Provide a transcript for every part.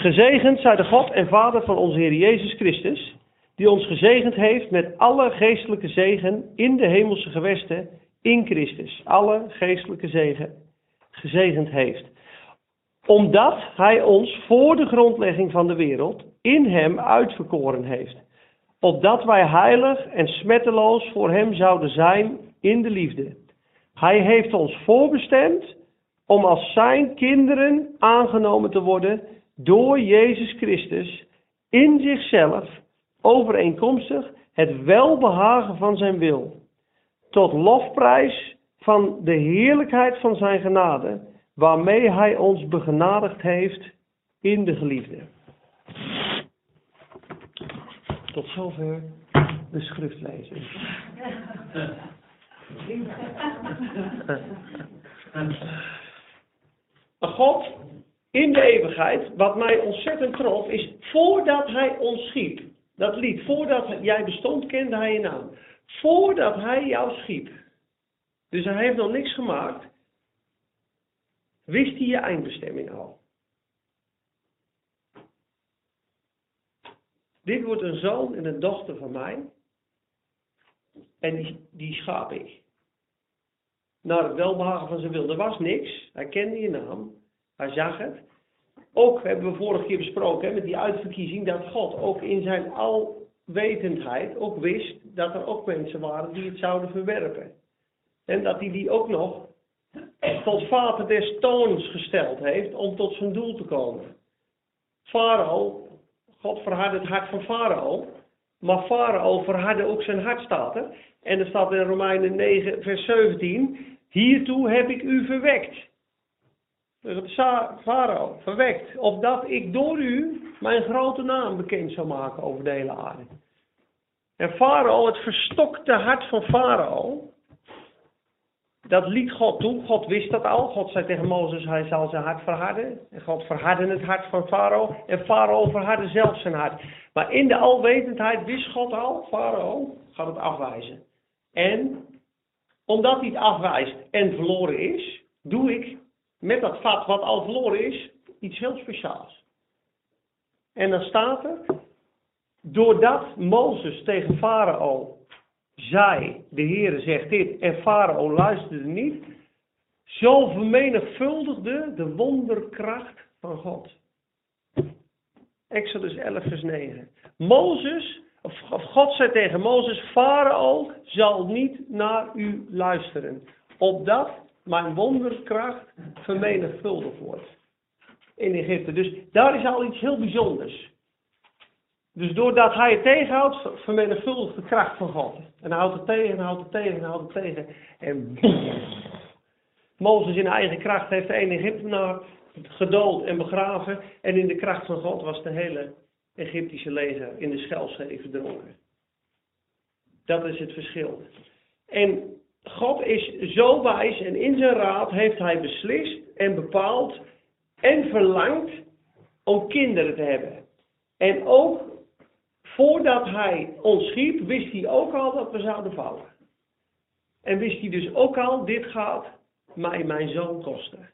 Gezegend zij de God en Vader van onze Heer Jezus Christus, die ons gezegend heeft met alle geestelijke zegen in de hemelse gewesten in Christus. Alle geestelijke zegen gezegend heeft. Omdat Hij ons voor de grondlegging van de wereld in Hem uitverkoren heeft. Opdat wij heilig en smetteloos voor Hem zouden zijn in de liefde. Hij heeft ons voorbestemd om als Zijn kinderen aangenomen te worden door Jezus Christus in zichzelf overeenkomstig het welbehagen van zijn wil, tot lofprijs van de heerlijkheid van zijn genade, waarmee hij ons begenadigd heeft in de geliefde. Tot zover de schriftlezing. God in de eeuwigheid, wat mij ontzettend trof, is voordat hij ons schiep. Dat lied, voordat jij bestond, kende hij je naam. Voordat hij jou schiep. Dus hij heeft nog niks gemaakt. Wist hij je eindbestemming al. Dit wordt een zoon en een dochter van mij. En die, schaap ik. Naar het welbehagen van zijn wil. Er was niks. Hij kende je naam. Hij zag het. Ook hebben we vorige keer besproken hè, met die uitverkiezing dat God ook in zijn alwetendheid ook wist dat er ook mensen waren die het zouden verwerpen. En dat hij die ook nog tot vader des toons gesteld heeft om tot zijn doel te komen. Farao, God verhardde het hart van Farao, maar Farao verhardde ook zijn hart, staat. En er staat in Romeinen 9, vers 17, hiertoe heb ik u verwekt farao verwekt, opdat ik door u mijn grote naam bekend zou maken over de hele aarde. En farao, het verstokte hart van farao, dat liet God toe. God wist dat al. God zei tegen Mozes, hij zal zijn hart verharden. En God verhardde het hart van farao. En farao verhardde zelf zijn hart. Maar in de alwetendheid wist God al, farao gaat het afwijzen. En omdat hij het afwijst en verloren is, doe ik met dat vat wat al verloren is, iets heel speciaals. En dan staat er, doordat Mozes tegen Farao zei, de Heere zegt dit, en Farao luisterde niet, zo vermenigvuldigde de wonderkracht van God. Exodus 11 vers 9. Mozes, of God zei tegen Mozes, Farao zal niet naar u luisteren, opdat mijn wonderkracht vermenigvuldigd wordt. In Egypte. Dus daar is al iets heel bijzonders. Dus doordat hij het tegenhoudt, vermenigvuldigt de kracht van God. En hij houdt het tegen, en houdt het tegen, en houdt het tegen. En Mozes in eigen kracht heeft de ene Egyptenaar gedood en begraven. En in de kracht van God was de hele Egyptische leger in de Schelzee verdronken. Dat is het verschil. En God is zo wijs en in zijn raad heeft hij beslist en bepaald en verlangt om kinderen te hebben. En ook voordat hij ons schiep, wist hij ook al dat we zouden vallen. En wist hij dus ook al, dit gaat mij mijn zoon kosten.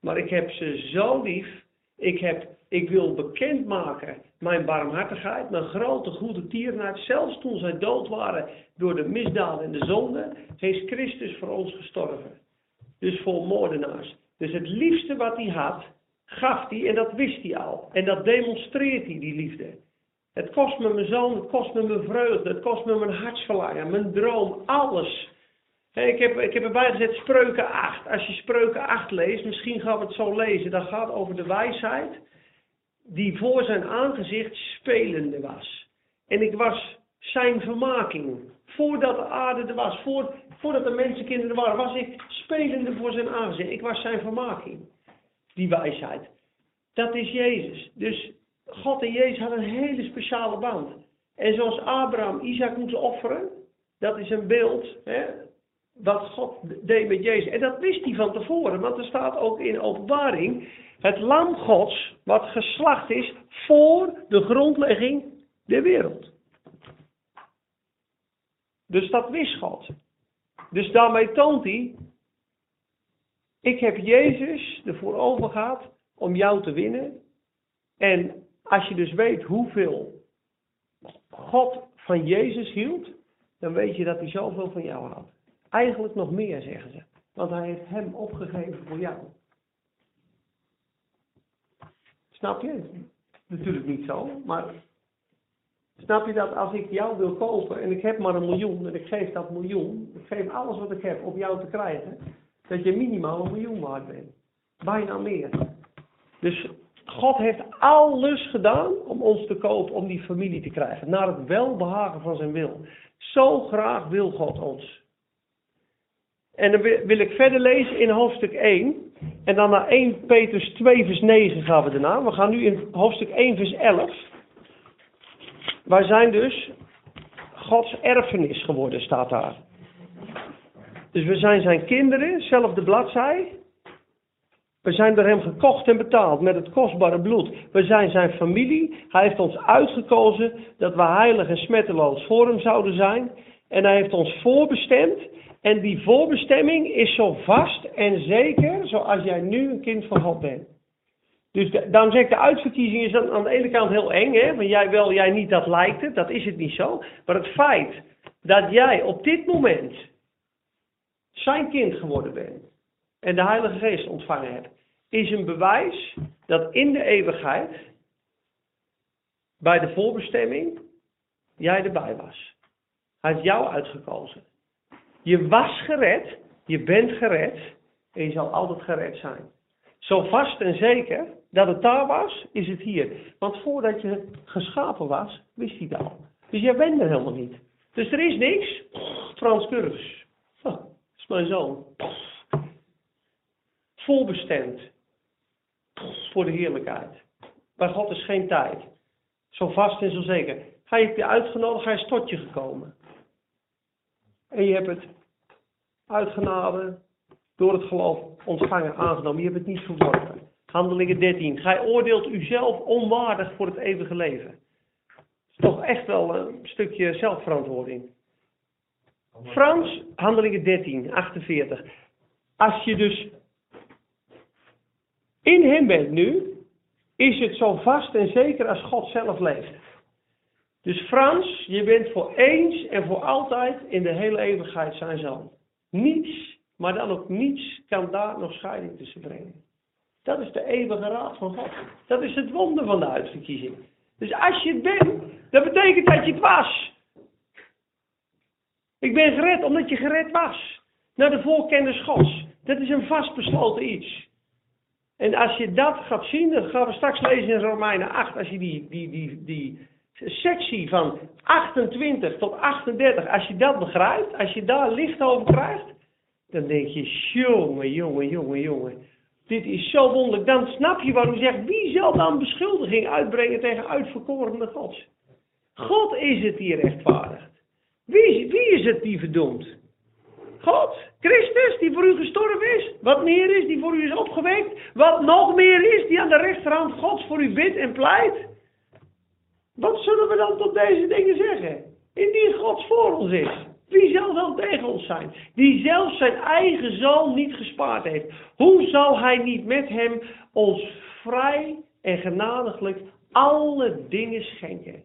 Maar ik heb ze zo lief. Ik, heb, ik wil bekendmaken mijn barmhartigheid, mijn grote goede tierenheid, zelfs toen zij dood waren door de misdaad en de zonde, heeft Christus voor ons gestorven. Dus voor moordenaars. Dus het liefste wat hij had, gaf hij en dat wist hij al. En dat demonstreert hij, die liefde. Het kost me mijn zoon, het kost me mijn vreugde, het kost me mijn hartsverlangen, mijn droom, alles. Ik heb, ik heb erbij gezet spreuken 8. Als je spreuken 8 leest, misschien gaan we het zo lezen, dat gaat over de wijsheid die voor zijn aangezicht spelende was. En ik was zijn vermaking. Voordat de aarde er was, voor, voordat de mensenkinderen waren, was ik spelende voor zijn aangezicht. Ik was zijn vermaking. Die wijsheid. Dat is Jezus. Dus God en Jezus hadden een hele speciale band. En zoals Abraham Isaac moest offeren, dat is een beeld hè, wat God deed met Jezus. En dat wist hij van tevoren, want er staat ook in openbaring het lam Gods wat geslacht is voor de grondlegging der wereld. Dus dat wist God. Dus daarmee toont hij, ik heb Jezus ervoor over gehad om jou te winnen. En als je dus weet hoeveel God van Jezus hield, dan weet je dat hij zoveel van jou houdt. Eigenlijk nog meer, zeggen ze. Want hij heeft hem opgegeven voor jou. Snap je? Natuurlijk niet zo, maar snap je dat als ik jou wil kopen en ik heb maar een miljoen en ik geef dat miljoen, ik geef alles wat ik heb om jou te krijgen, dat je minimaal een miljoen waard bent. Bijna meer. Dus God heeft alles gedaan om ons te kopen, om die familie te krijgen. Naar het welbehagen van zijn wil. Zo graag wil God ons. En dan wil ik verder lezen in hoofdstuk 1. En dan naar 1 Petrus 2 vers 9 gaan we daarna. We gaan nu in hoofdstuk 1 vers 11. Wij zijn dus Gods erfenis geworden, staat daar. Dus we zijn zijn kinderen, zelfde bladzij. We zijn door hem gekocht en betaald met het kostbare bloed. We zijn zijn familie. Hij heeft ons uitgekozen dat we heilig en smetteloos voor hem zouden zijn. En hij heeft ons voorbestemd. En die voorbestemming is zo vast en zeker zoals jij nu een kind van God bent. Dus daarom zeg ik, de uitverkiezing is aan de ene kant heel eng, hè? want jij wel, jij niet, dat lijkt het, dat is het niet zo. Maar het feit dat jij op dit moment zijn kind geworden bent en de Heilige Geest ontvangen hebt, is een bewijs dat in de eeuwigheid, bij de voorbestemming, jij erbij was. Hij heeft jou uitgekozen. Je was gered, je bent gered en je zal altijd gered zijn. Zo vast en zeker dat het daar was, is het hier. Want voordat je geschapen was, wist hij het al. Dus jij bent er helemaal niet. Dus er is niks. Frans. Oh, dat is mijn zoon. Volbestemd. Voor de heerlijkheid. Bij God is geen tijd. Zo vast en zo zeker. Hij heeft je uitgenodigd, hij is tot je gekomen. En je hebt het uitgenade door het geloof ontvangen, aangenomen. Je hebt het niet verworpen. Handelingen 13. Gij oordeelt uzelf onwaardig voor het eeuwige leven. Dat is toch echt wel een stukje zelfverantwoording. Frans, Handelingen 13, 48. Als je dus in hem bent nu, is het zo vast en zeker als God zelf leeft. Dus Frans, je bent voor eens en voor altijd in de hele eeuwigheid zijn zoon. Niets, maar dan ook niets, kan daar nog scheiding tussen brengen. Dat is de eeuwige raad van God. Dat is het wonder van de uitverkiezing. Dus als je het bent, dat betekent dat je het was. Ik ben gered omdat je gered was. Naar de voorkennis Gods. Dat is een vastbesloten iets. En als je dat gaat zien, dan gaan we straks lezen in Romeinen 8, als je die, die, die, die sectie van 28 tot 38, als je dat begrijpt, als je daar licht over krijgt, dan denk je, jongen, jongen, jongen, jongen. Dit is zo wonderlijk. Dan snap je waarom zegt, wie zal dan beschuldiging uitbrengen tegen uitverkorene gods? God is het die rechtvaardigt. Wie, wie is het die verdoemt? God, Christus, die voor u gestorven is. Wat meer is, die voor u is opgewekt. Wat nog meer is, die aan de rechterhand Gods voor u bidt en pleit. Wat zullen we dan tot deze dingen zeggen? Indien God voor ons is, wie zal dan tegen ons zijn? Die zelfs zijn eigen zoon niet gespaard heeft. Hoe zal hij niet met hem ons vrij en genadiglijk alle dingen schenken?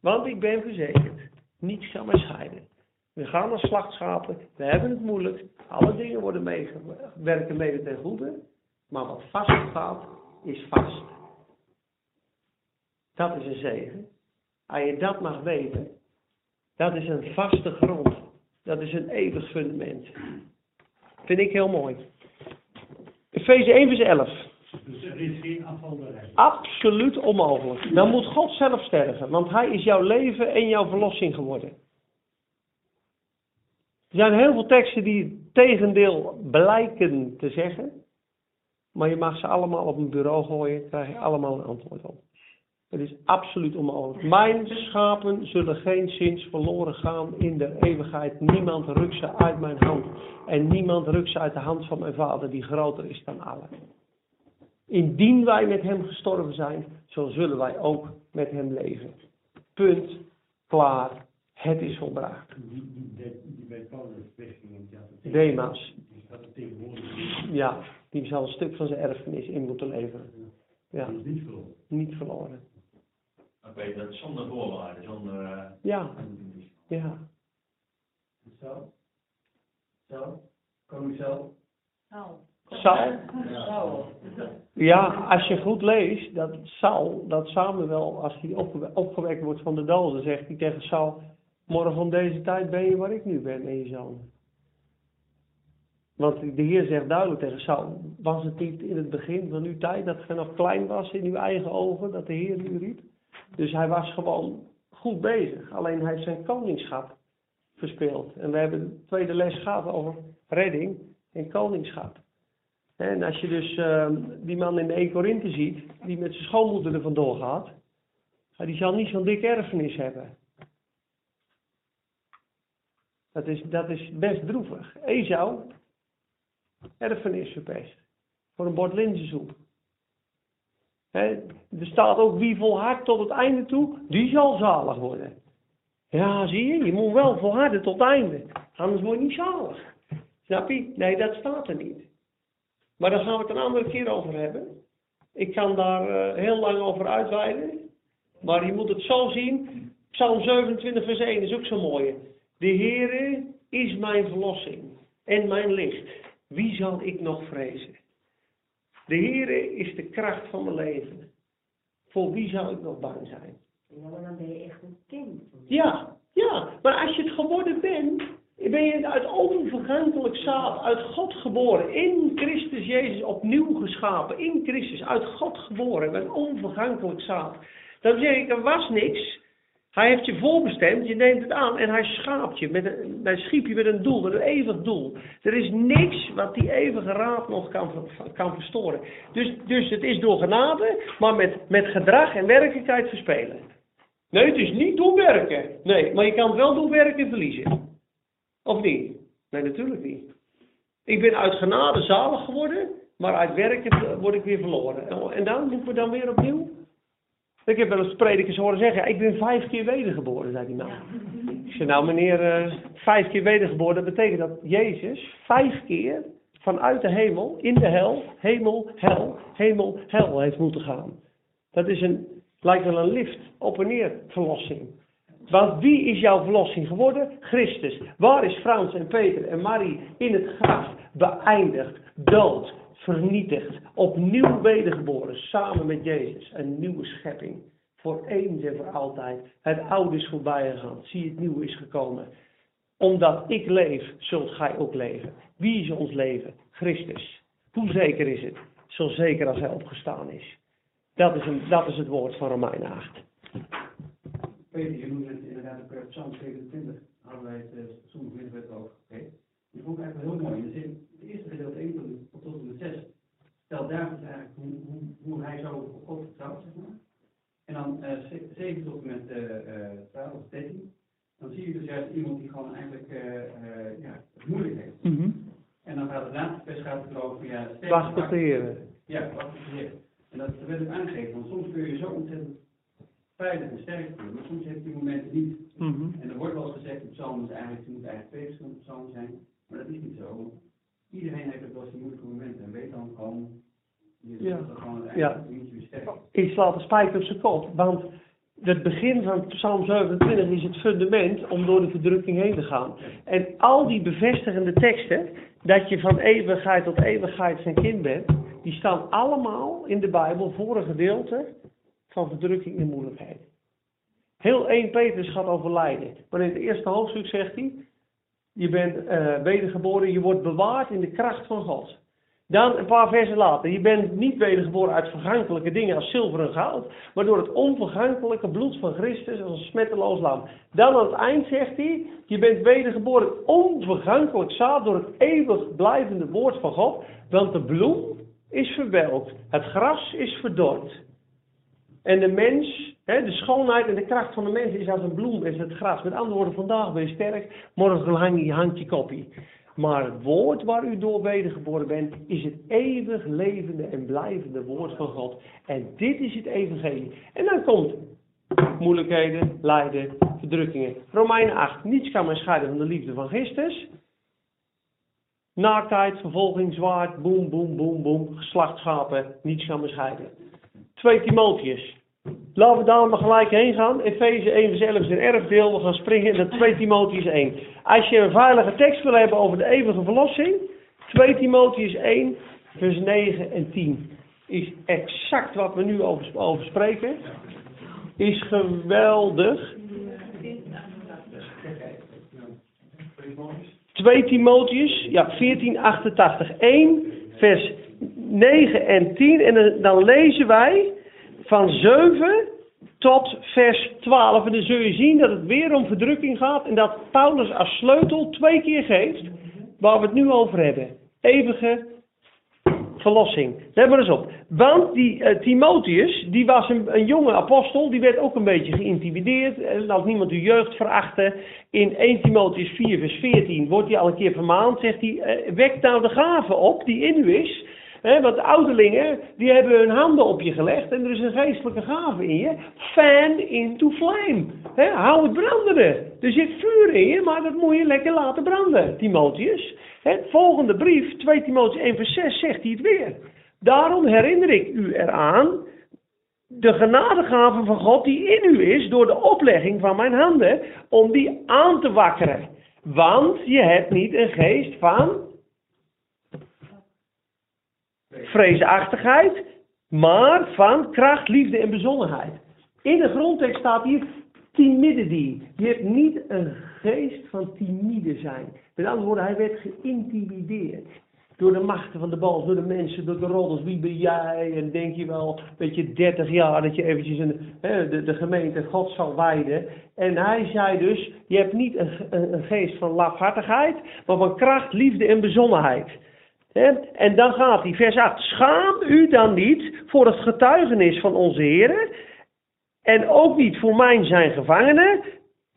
Want ik ben verzekerd, niets kan mij scheiden. We gaan naar slachtschapen, we hebben het moeilijk, alle dingen worden werken mede ten goede. Maar wat vast gaat, is vast. Dat is een zegen. Als je dat mag weten, dat is een vaste grond. Dat is een eeuwig fundament. Vind ik heel mooi. Efeze 1 vers 11. Dus er is geen. Absoluut onmogelijk. Dan moet God zelf sterven, want Hij is jouw leven en jouw verlossing geworden. Er zijn heel veel teksten die het tegendeel blijken te zeggen, maar je mag ze allemaal op een bureau gooien, krijg je allemaal een antwoord op. Het is absoluut onmogelijk. Mijn schapen zullen geen zins verloren gaan in de eeuwigheid. Niemand rukt ze uit mijn hand. En niemand rukt ze uit de hand van mijn vader, die groter is dan allen. Indien wij met hem gestorven zijn, zo zullen wij ook met hem leven. Punt. Klaar. Het is volbracht. Die, bij Paulus Demas. Ja, die zal een stuk van zijn erfenis in moeten leveren. Ja, niet verloren. Oké, dat is zonder voorwaarden, zonder... eh, Ja, ja. Zo. Zo. Koning zo. Saul. Zo. Ja, als je goed leest, dat Saul, dat Samuel, als hij opge- opgewekt wordt van de doden, zegt hij tegen Saul, morgen om deze tijd ben je waar ik nu ben en je zoon. Want de Heer zegt duidelijk tegen Saul, was het niet in het begin van uw tijd dat ge nog klein was in uw eigen ogen, dat de Heer u riep? Dus hij was gewoon goed bezig, alleen hij heeft zijn koningschap verspeeld. En we hebben de tweede les gehad over redding en koningschap. En als je dus ehm, die man in de 1 Korinthe ziet, die met zijn schoonmoeder er vandoor gaat, ja, die zal niet zo'n dikke erfenis hebben. Dat is, dat is best droevig. Esau, erfenis verpest. Voor een bord linzensoep. Er staat ook wie volhardt tot het einde toe, die zal zalig worden. Ja, zie je, je moet wel volharden tot het einde. Anders word je niet zalig. Snap je? Nee, dat staat er niet. Maar daar gaan we het een andere keer over hebben. Ik kan daar eh, heel lang over uitweiden. Maar je moet het zo zien. Psalm 27 vers 1 is ook zo mooi. De Heere is mijn verlossing en mijn licht. Wie zal ik nog vrezen? De Heere is de kracht van mijn leven. Voor wie zou ik nog bang zijn? Ja, maar dan ben je echt een kind. Ja, ja, maar als je het geworden bent, ben je uit onvergankelijk zaad, uit God geboren, in Christus Jezus opnieuw geschapen, in Christus, uit God geboren, met onvergankelijk zaad. Dan zeg ik, er was niks. Hij heeft je voorbestemd, je neemt het aan en hij schaapt je, met hij schiep je met een doel, met een eeuwig doel. Er is niks wat die eeuwige raad nog kan, kan verstoren. Dus, dus het is door genade, maar met, met gedrag en werkelijkheid verspelen. Nee, het is niet door werken. Nee, maar je kan wel door werken verliezen. Of niet? Nee, natuurlijk niet. Ik ben uit genade zalig geworden, maar uit werken word ik weer verloren. En dan moeten we dan weer opnieuw? Ik heb wel eens predikers horen zeggen, ik ben vijf keer wedergeboren, zei die man. Ik zei, nou meneer, eh, vijf keer wedergeboren, dat betekent dat Jezus vijf keer vanuit de hemel, in de hel, hemel, hel, hemel, hel heeft moeten gaan. Dat is een, lijkt wel een lift, op en neer verlossing. Want wie is jouw verlossing geworden? Christus. Waar is Frans en Peter en Marie in het graf beëindigd, dood, vernietigd, opnieuw wedergeboren, samen met Jezus. Een nieuwe schepping. Voor eens en voor altijd. Het oude is voorbij gegaan. Zie, het nieuwe is gekomen. Omdat ik leef, zult gij ook leven. Wie is ons leven? Christus. Hoe zeker is het? Zo zeker als hij opgestaan is. Dat is, een, dat is het woord van Romein 8. Peter, je noemde het inderdaad op Psalm 27, hadden wij het soms middenwet over. Die vond ik eigenlijk heel mooi. In de zin, het eerste gedeelte 1 tot, tot en met 6 David eigenlijk hoe, hoe, hoe hij zo God vertrouwt, zeg maar. En dan uh, 7 tot en met uh, 12 of 13, dan zie je dus juist iemand die gewoon eigenlijk ja, het moeilijk heeft. Mm -hmm. En dan gaat het laatste vers gaat het erover, ja, wacht op de Heer. Ja, wacht op de Heer. En dat werd ook aangegeven, want soms kun je zo ontzettend veilig en sterk voelen, maar soms heb je die momenten niet. Mm -hmm. En er wordt wel eens gezegd, op psalmen is eigenlijk, er moeten eigenlijk twee verschillende psalmen zijn, maar dat is niet zo. Want iedereen heeft ook wel eens die moeilijke momenten en weet dan gewoon, je Ja. dat gewoon Ja. eigenlijk niet Ik slaat de spijker op zijn kop, want het begin van Psalm 27 is het fundament om door de verdrukking heen te gaan. En al die bevestigende teksten, dat je van eeuwigheid tot eeuwigheid zijn kind bent, die staan allemaal in de Bijbel voor een gedeelte van verdrukking en moeilijkheid. Heel 1 Petrus gaat over lijden. Maar in het eerste hoofdstuk zegt hij, je bent eh, wedergeboren, je wordt bewaard in de kracht van God. Dan een paar versen later, je bent niet wedergeboren uit vergankelijke dingen als zilver en goud, maar door het onvergankelijke bloed van Christus als een smetteloos lam. Dan aan het eind zegt hij, je bent wedergeboren onvergankelijk zaad door het eeuwig blijvende woord van God, want de bloem is verwelkt, het gras is verdord. En de mens, hè, de schoonheid en de kracht van de mens is als een bloem, is het gras. Met andere woorden, vandaag ben je sterk, morgen hang je, hangt je koppie. Maar het woord waar u door wedergeboren bent, is het eeuwig levende en blijvende woord van God. En dit is het evangelie. En dan komt moeilijkheden, lijden, verdrukkingen. Romeinen 8. Niets kan mij scheiden van de liefde van Christus. Naaktheid, vervolging, zwaard, boem, boem, boem, boem. Geslachtschapen, niets kan me scheiden. 2 Timotheus. Laten we daar maar gelijk heen gaan. Efeze 1 vers 11 is een erfdeel. We gaan springen naar 2 Timotheus 1. Als je een veilige tekst wil hebben over de eeuwige verlossing. 2 Timotheus 1 vers 9 en 10. Is exact wat we nu over, over spreken. Is geweldig. 2 Timotheus, ja, 1488. 1 vers 9 en 10. En dan- dan lezen wij van 7 tot vers 12. En dan zul je zien dat het weer om verdrukking gaat. En dat Paulus als sleutel twee keer geeft. Waar we het nu over hebben. Eeuwige verlossing. Let maar eens op. Want die eh, Timotheus, die was een, jonge apostel, die werd ook een beetje geïntimideerd. En als niemand uw jeugd verachtte. In 1 Timotheus 4 vers 14 wordt hij al een keer vermaand. Zegt hij, eh, wek nou de gave op die in u is. Hè, want de ouderlingen, die hebben hun handen op je gelegd en er is een geestelijke gave in je. Fan into flame. Hou het brandende. Er zit vuur in je, maar dat moet je lekker laten branden, Timotheus. Volgende brief, 2 Timotheus 1 vers 6, zegt hij het weer. Daarom herinner ik u eraan de genadegave van God die in u is door de oplegging van mijn handen, om die aan te wakkeren. Want je hebt niet een geest van vreesachtigheid, maar van kracht, liefde en bezonnenheid. In de grondtekst staat hier timidity. Je hebt niet een geest van timide zijn. Met andere woorden, hij werd geïntimideerd. Door de machten van de bal, door de mensen, door de roddels. Wie ben jij? En denk je wel, weet je, 30 jaar dat je eventjes een, hè, de, gemeente God zal wijden. En hij zei dus, je hebt niet een, een, een geest van lafhartigheid, maar van kracht, liefde en bezonnenheid. En dan gaat hij, vers 8. Schaam u dan niet voor het getuigenis van onze Heer. En ook niet voor mijn zijn gevangenen.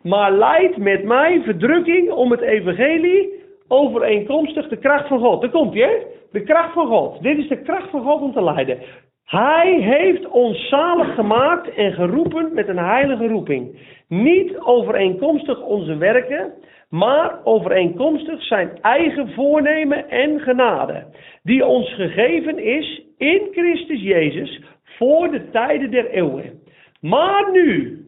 Maar leid met mij verdrukking om het evangelie overeenkomstig de kracht van God. Daar komt hè? De kracht van God. Dit is de kracht van God om te leiden. Hij heeft ons zalig gemaakt en geroepen met een heilige roeping. Niet overeenkomstig onze werken, maar overeenkomstig zijn eigen voornemen en genade, die ons gegeven is in Christus Jezus voor de tijden der eeuwen. Maar nu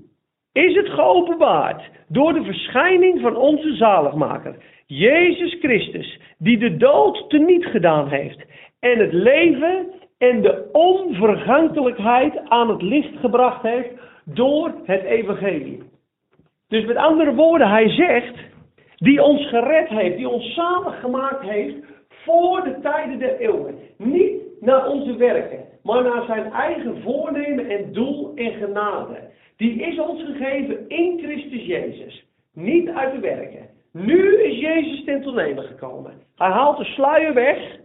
is het geopenbaard door de verschijning van onze zaligmaker, Jezus Christus, die de dood teniet gedaan heeft en het leven en de onvergankelijkheid aan het licht gebracht heeft door het evangelie. Dus met andere woorden, hij zegt, die ons gered heeft, die ons zalig gemaakt heeft voor de tijden der eeuwen. Niet naar onze werken, maar naar zijn eigen voornemen en doel en genade. Die is ons gegeven in Christus Jezus. Niet uit de werken. Nu is Jezus ten gekomen. Hij haalt de sluier weg.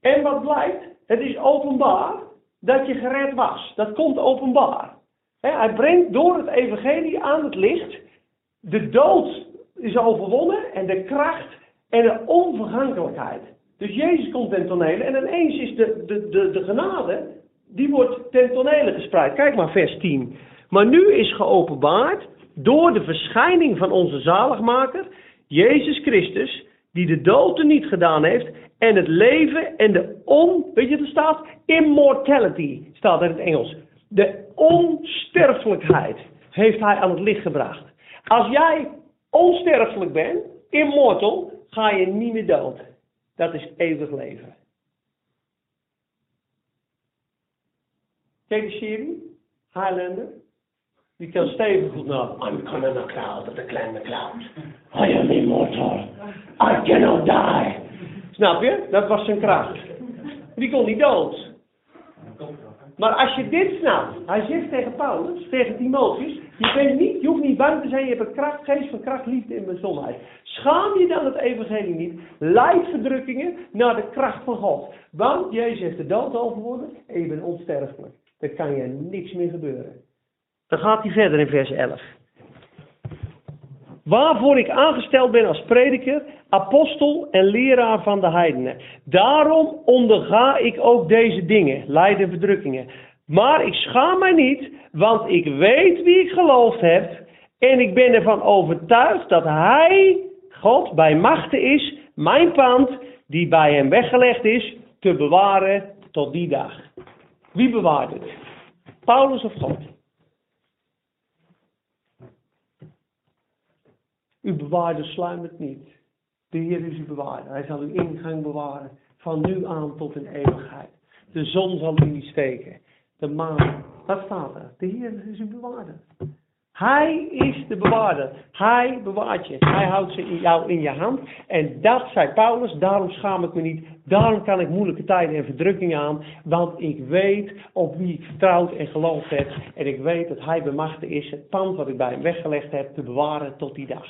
En wat blijkt? Het is openbaar dat je gered was. Dat komt openbaar. Hij brengt door het evangelie aan het licht. De dood is overwonnen en de kracht en de onvergankelijkheid. Dus Jezus komt ten tonele en ineens is de, de, de, de genade, die wordt ten tonele gespreid. Kijk maar vers 10. Maar nu is geopenbaard door de verschijning van onze zaligmaker, Jezus Christus, die de dood er niet gedaan heeft en het leven en de on, weet je wat er staat? Immortality staat in het Engels. De onsterfelijkheid heeft hij aan het licht gebracht. Als jij onsterfelijk bent, immortal, ga je niet meer dood. Dat is eeuwig leven. Kijk de serie? Highlander? Die kan stevig goed naar. I'm coming a cloud of the clan the cloud. I am immortal. I cannot die. Snap je? Dat was zijn kracht. Die kon niet dood. Maar als je dit snapt, hij zegt tegen Paulus, tegen Timotheus, je, bent niet, je hoeft niet bang te zijn, je hebt een kracht, geest van kracht, liefde en bezonnenheid. Schaam je dan het evangelie niet, leid verdrukkingen naar de kracht van God. Want Jezus heeft de dood overwonnen en je bent onsterfelijk. Er kan je niks meer gebeuren. Dan gaat hij verder in vers 11. Waarvoor ik aangesteld ben als prediker, apostel en leraar van de heidenen. Daarom onderga ik ook deze dingen, lijden en verdrukkingen. Maar ik schaam mij niet, want ik weet wie ik geloofd heb. En ik ben ervan overtuigd dat Hij, God, bij machten is, mijn pand, die bij hem weggelegd is, te bewaren tot die dag. Wie bewaart het? Paulus of God? Uw bewaarder sluimert niet. De Heer is uw bewaarder. Hij zal uw ingang bewaren van nu aan tot in eeuwigheid. De zon zal u niet steken. De maan. Wat staat er? De Heer is uw bewaarder. Hij is de bewaarder. Hij bewaart je. Hij houdt ze in jou in je hand. En dat zei Paulus. Daarom schaam ik me niet. Daarom kan ik moeilijke tijden en verdrukkingen aan. Want ik weet op wie ik vertrouwd en geloofd heb. En ik weet dat hij bemachtigd is het pand wat ik bij hem weggelegd heb te bewaren tot die dag.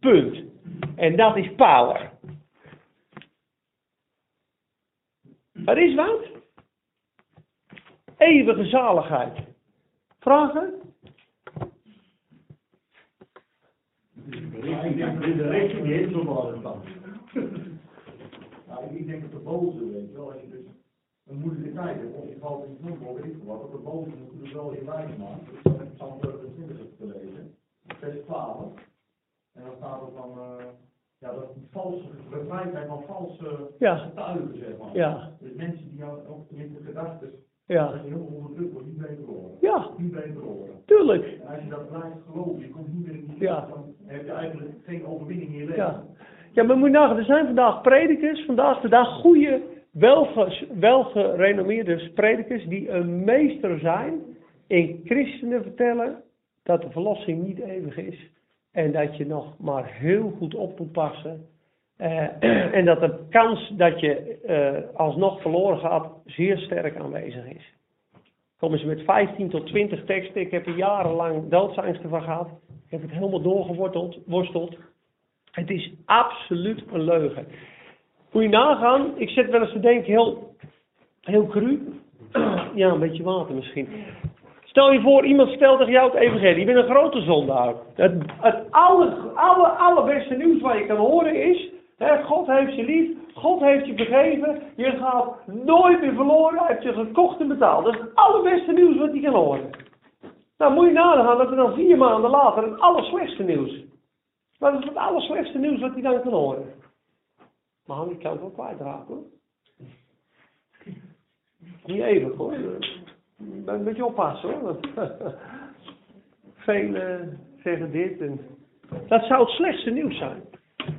Punt. En dat is power. Er is wat? Eeuwige zaligheid. Vragen? De richting die heeft zo'n wel van. Nou, ik denk dat de boze, weet je wel, als je dus een moeilijke tijd hebt, of je valt in het noemen, weet ik wat, dat de boze natuurlijk wel in lijn maakt. Dus dan heb ik Psalm 20 te lezen, vers 12. En dan staat er van, eh, ja, dat die valse, bevrijd zijn van valse Ja. getuigen, zeg maar. Ja. Dus mensen die ook in de gedachten, Ja. Ja, Niet horen. tuurlijk. En als je dat blijft geloven, je komt niet meer in die Ja. dan heb je eigenlijk geen overwinning in je leven. Ja. Ja, maar moet je nagaan, er zijn vandaag predikers, vandaag de dag goede, welge, welgerenommeerde predikers die een meester zijn in christenen vertellen dat de verlossing niet eeuwig is. En dat je nog maar heel goed op moet passen. Eh, en dat de kans dat je eh, alsnog verloren gaat zeer sterk aanwezig is. Komen ze met 15 tot 20 teksten. Ik heb er jarenlang doodsangsten van gehad. Ik heb het helemaal doorgeworteld. Het is absoluut een leugen. Moet je nagaan, ik zit wel eens te denken, heel, heel cru. Ja, een beetje water misschien. Stel je voor, iemand stelt tegen jou het evangelie. Je bent een grote zondaar. Het, het aller, aller, allerbeste nieuws wat je kan horen is... God heeft je lief, God heeft je vergeven. Je gaat nooit meer verloren, hij heeft je gekocht en betaald. Dat is het allerbeste nieuws wat je kan horen. Nou moet je nagaan dat er dan vier maanden later het allerslechtste nieuws. Wat is het allerslechtste nieuws wat hij dan kan horen? Maar ik kan het wel kwijtraken hoor. Niet eeuwig hoor. Een beetje oppassen hoor. Velen zeggen dit en... Dat zou het slechtste nieuws zijn.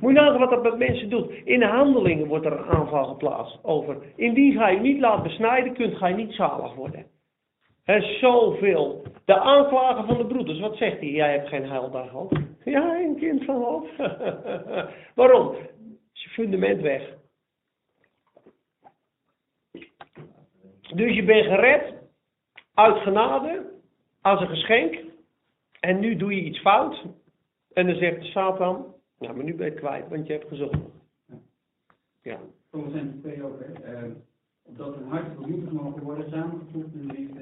Moet je nagaan wat dat met mensen doet. In de handelingen wordt er een aanval geplaatst over. Indien gij je niet laat besnijden, kunt gij niet zalig worden. Er zoveel. De aanklager van de broeders, wat zegt hij? Jij hebt geen heildag gehad. Ja, een kind van God. Waarom? Je fundament weg. Dus je bent gered uit genade, als een geschenk. En nu doe je iets fout. En dan zegt Satan, ja, maar nu ben je het kwijt, want je hebt gezondigd. Ja. Komen zijn twee ook, hè. Eh, opdat hun hart vernieuwd mogen worden, samengevoegd in de liefde.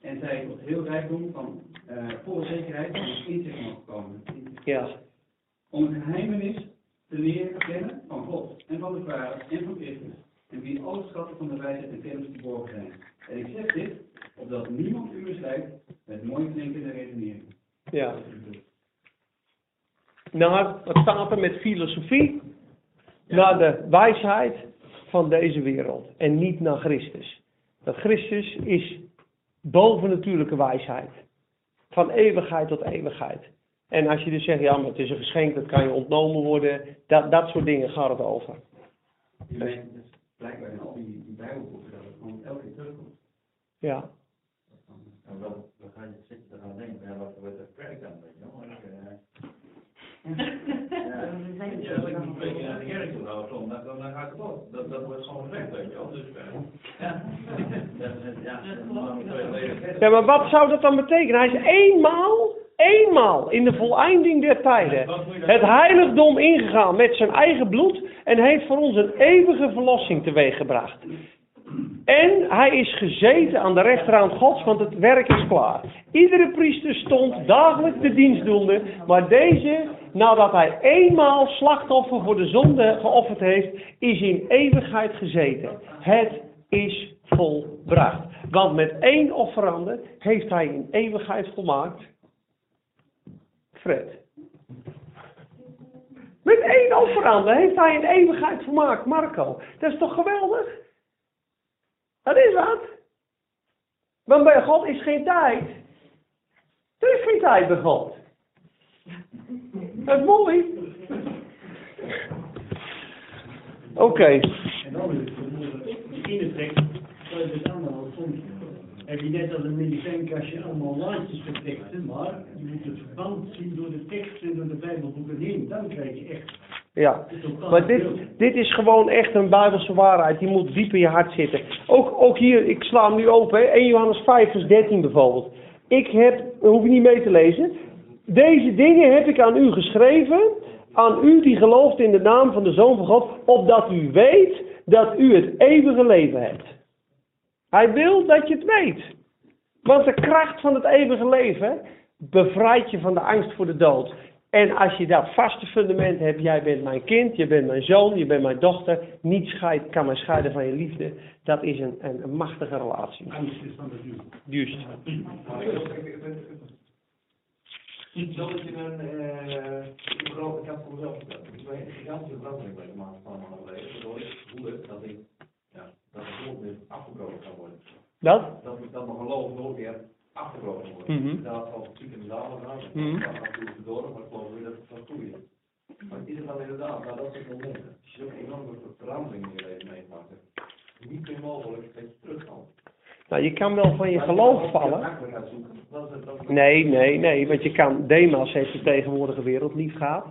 En zij tot heel rijkdom van eh volle zekerheid het inzicht mogen komen. Ja. Om het geheimenis te leren kennen van God en van de Vader en van Christus. En wie alle schatten van de wijsheid en kennis verborgen zijn. En ik zeg dit, opdat niemand u misleidt met mooi klinkende redeneringen. Ja. Naar, staat er met filosofie? Naar de wijsheid van deze wereld. En niet naar Christus. Dat Christus is bovennatuurlijke wijsheid. Van eeuwigheid tot eeuwigheid. En als je dus zegt, ja, maar het is een geschenk, dat kan je ontnomen worden. Dat, dat soort dingen gaat het over. Die dus blijkbaar in al die, die bijbelboeken dat het gewoon elke keer terugkomt. Ja. En dan, dan ga je zitten te gaan denken, ja, wat wordt dat kerk dan, je wel. Ik, eh, Ja, We zijn ja, als ik moet twee keer naar de kerk toe gaan zondag, dan, dan ga ik op. Dat, dat wordt gewoon gezegd, weet je wel. Dus, ja. Dat, is- ja, dan moet je twee leden ja, maar wat zou dat dan betekenen? Hij is eenmaal, eenmaal in de voleinding der tijden het heiligdom ingegaan met zijn eigen bloed en heeft voor ons een eeuwige verlossing teweeggebracht. En hij is gezeten aan de rechterhand Gods, want het werk is klaar. Iedere priester stond dagelijks de dienst doende, maar deze, nadat hij eenmaal slachtoffer voor de zonde geofferd heeft, is in eeuwigheid gezeten. Het is volbracht. Want met één offerande heeft hij in eeuwigheid volmaakt. Fred. Met één offerande heeft hij in eeuwigheid volmaakt, Marco. Dat is toch geweldig? Dat is wat. Want bij God is geen tijd. Er is geen tijd bij God. Dat is mooi. Oké. En dan is het in tekst, dat is het allemaal soms. Heb je net als een medicijnkastje allemaal lijstjes voor teksten, maar je moet het verband zien door de tekst en door de Bijbelboeken heen. Dan krijg je echt Ja. Maar dit, dit is gewoon echt een Bijbelse waarheid. Die moet diep in je hart zitten. Ook, ook hier, ik sla hem nu open. hè. 1 Johannes 5 vers 13 bijvoorbeeld. Ik heb, dat hoef je niet mee te lezen. Deze dingen heb ik aan u geschreven. Aan u die gelooft in de naam van de Zoon van God. Opdat u weet dat u het eeuwige leven hebt. Hij wil dat je het weet. Want de kracht van het eeuwige leven bevrijdt je van de angst voor de dood. En als je dat vaste fundament hebt, jij bent mijn kind, je bent mijn zoon, je bent mijn dochter, niets scheid, kan mij scheiden van je liefde. Dat is een, een, een machtige relatie. Juist. Niet zo dat je een, eh, ik heb voor mezelf een gigantische verandering bij de maand van mijn geleden, waardoor ik voelde dat ik, ja, dat geloof weer afgebroken kan worden. Dat? Dat dat mijn geloof nooit weer afgebroken wordt. Mhm. Inderdaad, van ziek in de dalen gaan, Mhm. ik ga af en toe verdoren, maar ik geloof weer dat het gaat groeien. Maar is het dan inderdaad, nou dat soort momenten, als je ook enorme verandering in je leven meemaakt, niet meer mogelijk dat je terugkomt. Nou, je kan wel van je geloof vallen. Nee, nee, nee, want je kan, Demas heeft de tegenwoordige wereld lief gehad.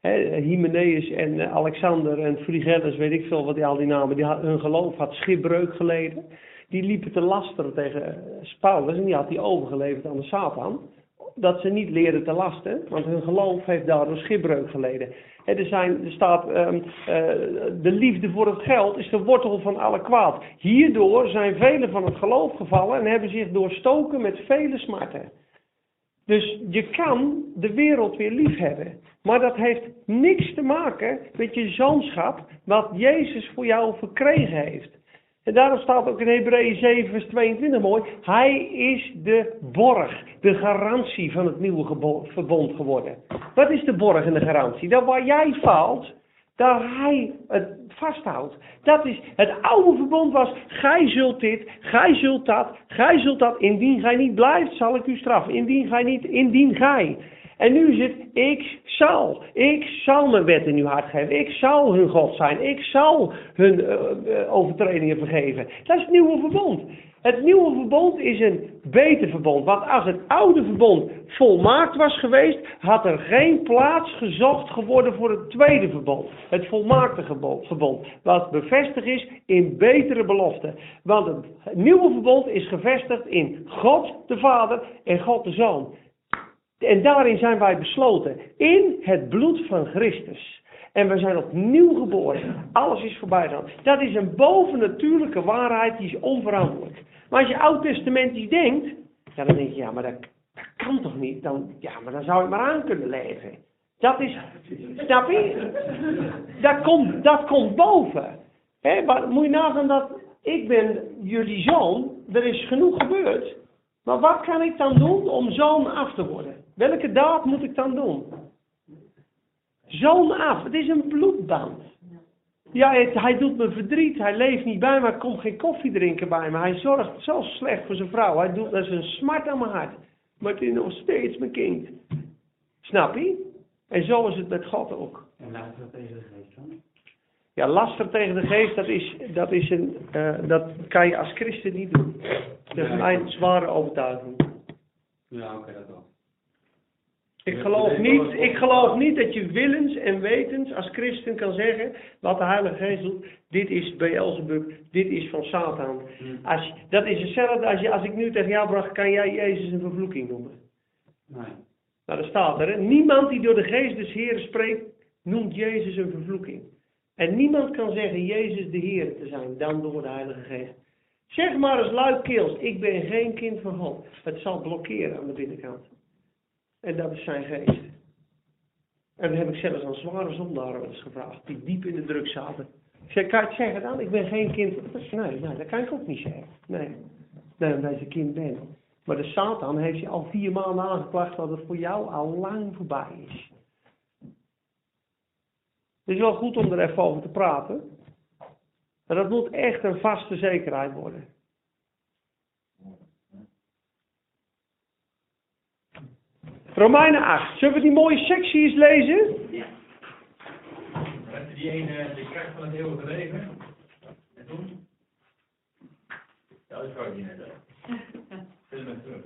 Hè, Hymenaeus en eh, Alexander en Frigelus, weet ik veel wat die al die namen, die had, hun geloof had schipbreuk geleden. Die liepen te lasteren tegen eh, Paulus en die had die overgeleverd aan de Satan. Dat ze niet leerden te lasten, want hun geloof heeft daardoor schipbreuk geleden. Hè, er, zijn, er staat, ehm, eh, de liefde voor het geld is de wortel van alle kwaad. Hierdoor zijn velen van het geloof gevallen en hebben zich doorstoken met vele smarten. Dus je kan de wereld weer lief hebben. Maar dat heeft niks te maken met je zoonschap, wat Jezus voor jou verkregen heeft. En daarom staat ook in Hebreeën 7, vers 22 mooi. Hij is de borg, de garantie van het nieuwe verbond geworden. Wat is de borg en de garantie? Dat waar jij faalt, daar hij het vasthoudt. Dat is, het oude verbond was, gij zult dit, gij zult dat, gij zult dat. Indien gij niet blijft, zal ik u straffen. Indien gij niet, indien gij. En nu is het, ik zal, ik zal mijn wet in uw hart geven. Ik zal hun God zijn. Ik zal hun eh, eh, overtredingen vergeven. Dat is het nieuwe verbond. Het nieuwe verbond is een beter verbond. Want als het oude verbond volmaakt was geweest, had er geen plaats gezocht geworden voor het tweede verbond. Het volmaakte verbond. Wat bevestigd is in betere beloften. Want het nieuwe verbond is gevestigd in God de Vader en God de Zoon. En daarin zijn wij besloten. In het bloed van Christus. En we zijn opnieuw geboren. Alles is voorbij dan. Dat is een bovennatuurlijke waarheid die is onveranderlijk. Maar als je oud-testamentisch denkt, ja, dan denk je, ja, maar dat, kan toch niet? Dan, ja, maar dan zou ik maar aan kunnen leven. Dat is, snap je? Dat komt, dat komt boven. Maar moet je nagaan dat ik ben jullie zoon, er is genoeg gebeurd. Maar wat kan ik dan doen om zoon af te worden? Welke daad moet ik dan doen? Zoon af, het is een bloedband. Ja, het- hij doet me verdriet, hij leeft niet bij me, hij komt geen koffie drinken bij me. Hij zorgt zo slecht voor zijn vrouw, hij doet dat is een smart aan mijn hart. Maar het is nog steeds mijn kind. Snap je? En zo is het met God ook. En dat tegen de geest dan. Ja, laster tegen de geest, dat, is, dat, is een, eh, dat kan je als christen niet doen. Dat is mijn zware overtuiging. Ja, oké, dat wel. Ik geloof, niet, ik geloof niet dat je willens en wetens als christen kan zeggen wat de Heilige Geest doet. Dit is Beelzebub, dit is van Satan. Als, dat is hetzelfde als, je, als ik nu tegen jou bracht, kan jij Jezus een vervloeking noemen. Nee. Nou, dat staat er. Hè? Niemand die door de geest des Heeren spreekt, noemt Jezus een vervloeking. En niemand kan zeggen Jezus de Heer te zijn, dan door de Heilige Geest. Zeg maar eens luidkeels, ik ben geen kind van God. Het zal blokkeren aan de binnenkant. En dat is zijn geest. En dan heb ik zelfs aan zware zondaren gevraagd, die diep in de druk zaten. Ik zei, kan je het? Ik ben geen kind Nee, nee, dat kan ik ook niet zeggen. Nee, nee omdat je kind bent. Maar de Satan heeft je al vier maanden aangeklaagd dat het voor jou al lang voorbij is. Het is wel goed om er even over te praten. Maar dat moet echt een vaste zekerheid worden. Romeinen 8. Zullen we die mooie sectie eens lezen? Je die ene, de kracht van het eeuwige leven? En toen? Ja, dat kan ik niet net. Vind me terug.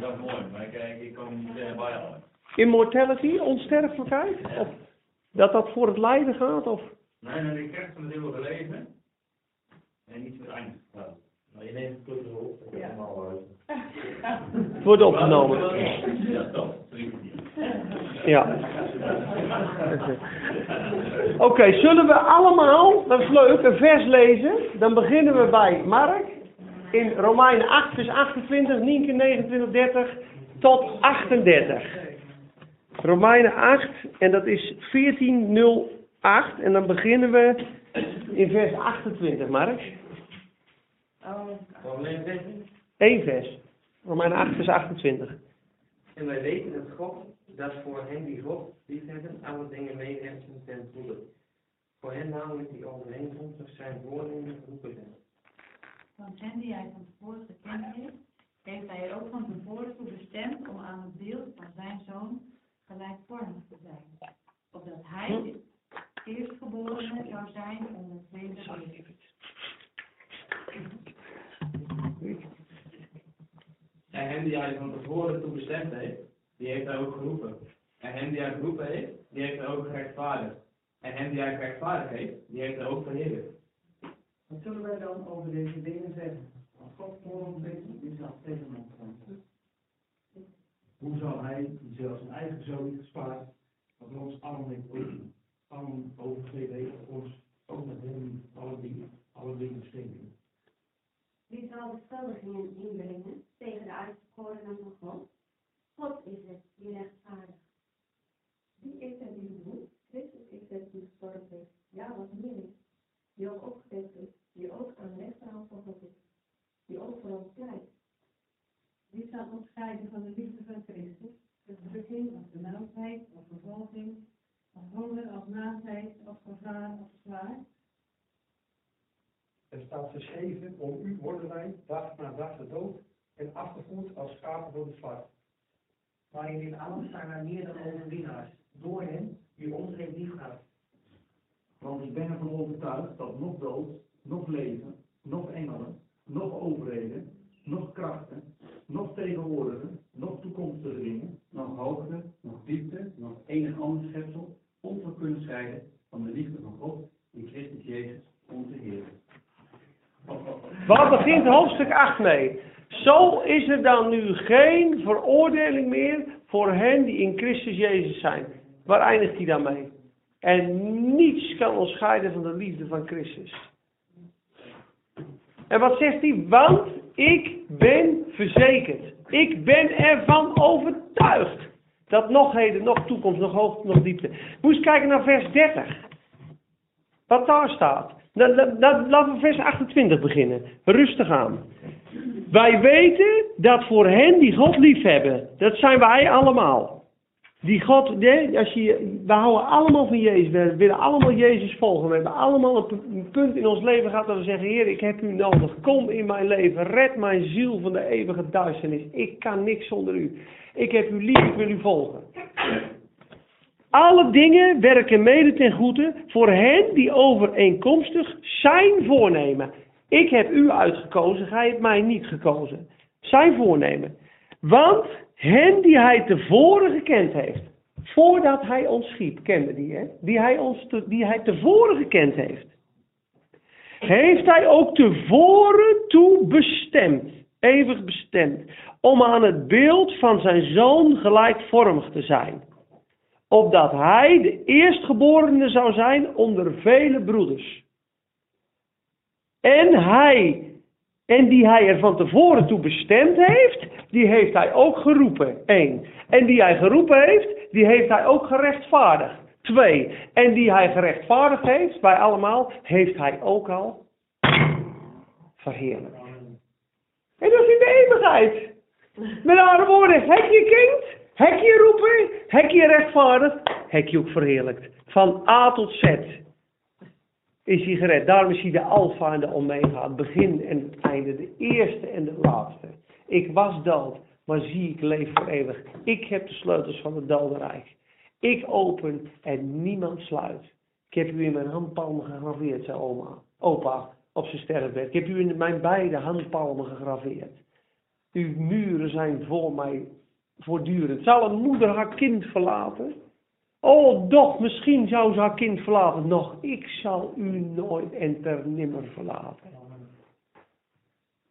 Dat is mooi, maar ik, ik, ik kom niet eh, bij al. Immortality, onsterfelijkheid? Of dat dat voor het lijden gaat? Of? Nee, nee, de kracht van het eeuwige leven. En niet voor het einde. Maar je neemt het op, dat is allemaal uit. Het wordt opgenomen. Ja. Ja. Oké, zullen we allemaal, dat is leuk, een vers lezen? Dan beginnen we bij Mark. In Romeinen 8, vers 28, Nienke 29, 30 tot 38. Romeinen 8, en dat is 1408. En dan beginnen we in vers 28, Mark. Probleem 16. Eén vers. Romeinen 8, vers 28. En wij weten dat God, dat voor hen die God liefhebben, alle dingen meewerken ten goede. Voor hen namelijk die overeenkomstig zijn voornemen geroepen zijn. Want hen die hij van tevoren gekend heeft, heeft hij er ook van tevoren toe bestemd om aan het beeld van zijn zoon gelijkvormig te zijn. Opdat hij de eerstgeborene zou zijn onder vele broeders. En hen die hij van tevoren toe bestemd heeft, die heeft hij ook geroepen. En hen die hij geroepen heeft, die heeft hij ook gerechtvaardigd. En hen die hij gerechtvaardigd heeft, die heeft hij ook verheerlijkt. Wat zullen wij dan over deze dingen zeggen? Als God voor ons is, wie zal tegen ons? Hoe zou hij, die zelfs zijn eigen zoon niet gespaard, wat ons allen heeft over- overgegeven heeft, ons ook met hem alle dingen, alle dingen schenken? Wie zal beschuldigingen inbrengen tegen de uitverkorenen van God? God is het die rechtvaardig. Wie is het die bedoelt? Christus is het die gestorven is. Ja, wat meer is. Die ook opgewekt is. Die ook aan de rechterhand van God is. Die ook voor ons pleit. Wie zal ons scheiden van de liefde van Christus? De drukking of de mildheid of vervolging, of honger of naaktheid of gevaar of zwaar? Er staat geschreven, om u worden wij dag na dag gedood en afgevoerd als schapen voor de slacht. Maar in dit alles zijn wij meer dan overwinnaars, door hem die ons heeft liefgehad. Want ik ben ervan overtuigd dat nog dood, nog leven, nog engelen, nog overheden, nog krachten, nog tegenwoordige, nog toekomstige dingen, nog hoogte, nog diepte, nog enig ander schepsel, ons kunnen scheiden van de liefde van God in Christus Jezus, onze Heer. Waar begint hoofdstuk 8 mee? Zo is er dan nu geen veroordeling meer voor hen die in Christus Jezus zijn. Waar eindigt hij dan mee? En niets kan ons scheiden van de liefde van Christus. En wat zegt hij? Want ik ben verzekerd. Ik ben ervan overtuigd. Dat nog heden, nog toekomst, nog hoogte, nog diepte. Moest kijken naar vers 30. Wat daar staat. La- la- Laten we vers 28 beginnen. Rustig aan. Wij weten dat voor hen die God liefhebben, dat zijn wij allemaal. Die God, als je, we houden allemaal van Jezus, we willen allemaal Jezus volgen. We hebben allemaal een punt in ons leven gehad dat we zeggen, Heer, ik heb u nodig. Kom in mijn leven, red mijn ziel van de eeuwige duisternis. Ik kan niks zonder u. Ik heb u lief, ik wil u volgen. Alle dingen werken mede ten goede voor hen die overeenkomstig zijn voornemen. Ik heb u uitgekozen, gij hebt mij niet gekozen. Zijn voornemen. Want hen die hij tevoren gekend heeft, voordat hij ons schiep, kende die hè, die hij, ons die hij tevoren gekend heeft, heeft hij ook tevoren toe bestemd, eeuwig bestemd, om aan het beeld van zijn zoon gelijkvormig te zijn opdat hij de eerstgeborene zou zijn onder vele broeders. En hij, en die hij er van tevoren toe bestemd heeft, die heeft hij ook geroepen. Eén. En die hij geroepen heeft, die heeft hij ook gerechtvaardigd. Twee. En die hij gerechtvaardigd heeft, bij allemaal, heeft hij ook al verheerlijkt. En dat is in de eeuwigheid. Met andere woorden, heb je kind, heb je roepen, heb je rechtvaardig, je ook verheerlijkt. Van A tot Z is hij gered. Daarom is hij de alfa en de omega, het begin en het einde, de eerste en de laatste. Ik was dood, maar zie ik leef voor eeuwig. Ik heb de sleutels van het dodenrijk. Ik open en niemand sluit. Ik heb u in mijn handpalmen gegraveerd, zei oma, opa op zijn sterfbed. Ik heb u in mijn beide handpalmen gegraveerd. Uw muren zijn voor mij voortdurend. Zal een moeder haar kind verlaten? Oh, doch, misschien zou ze haar kind verlaten. Nog, ik zal u nooit en ter nimmer verlaten.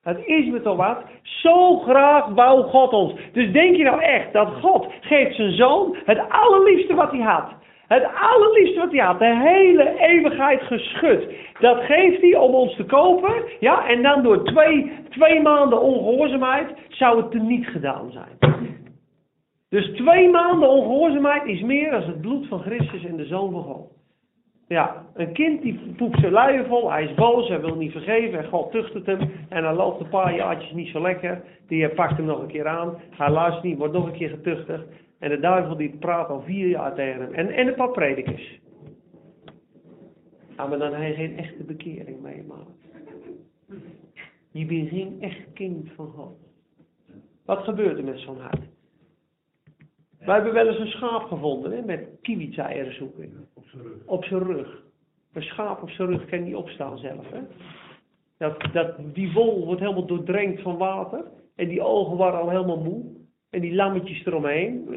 Het is me toch wat? Zo graag wou God ons. Dus denk je nou echt dat God geeft zijn zoon het allerliefste wat hij had. Het allerliefste wat hij had. De hele eeuwigheid geschud. Dat geeft hij om ons te kopen. Ja, en dan door twee, twee maanden ongehoorzaamheid zou het niet gedaan zijn. Dus twee maanden ongehoorzaamheid is meer dan het bloed van Christus en de Zoon van God. Ja, een kind die poept zijn luien vol, hij is boos, hij wil niet vergeven en God tucht het hem. En hij loopt een paar jaartjes niet zo lekker, die pakt hem nog een keer aan, hij luistert niet, wordt nog een keer getuchtigd. En de duivel die praat al vier jaar tegen hem. En, en een paar predikers. Ja, maar dan heb je geen echte bekering meemaakt. Je bent geen echt kind van God. Wat gebeurt er met zo'n hart? Wij hebben wel eens een schaap gevonden hè, met kiwitzeieren zoeken. Op zijn rug. Op zijn rug. Een schaap op zijn rug kan niet opstaan zelf. Hè? Dat, dat, die wol wordt helemaal doordrenkt van water. En die ogen waren al helemaal moe. En die lammetjes eromheen.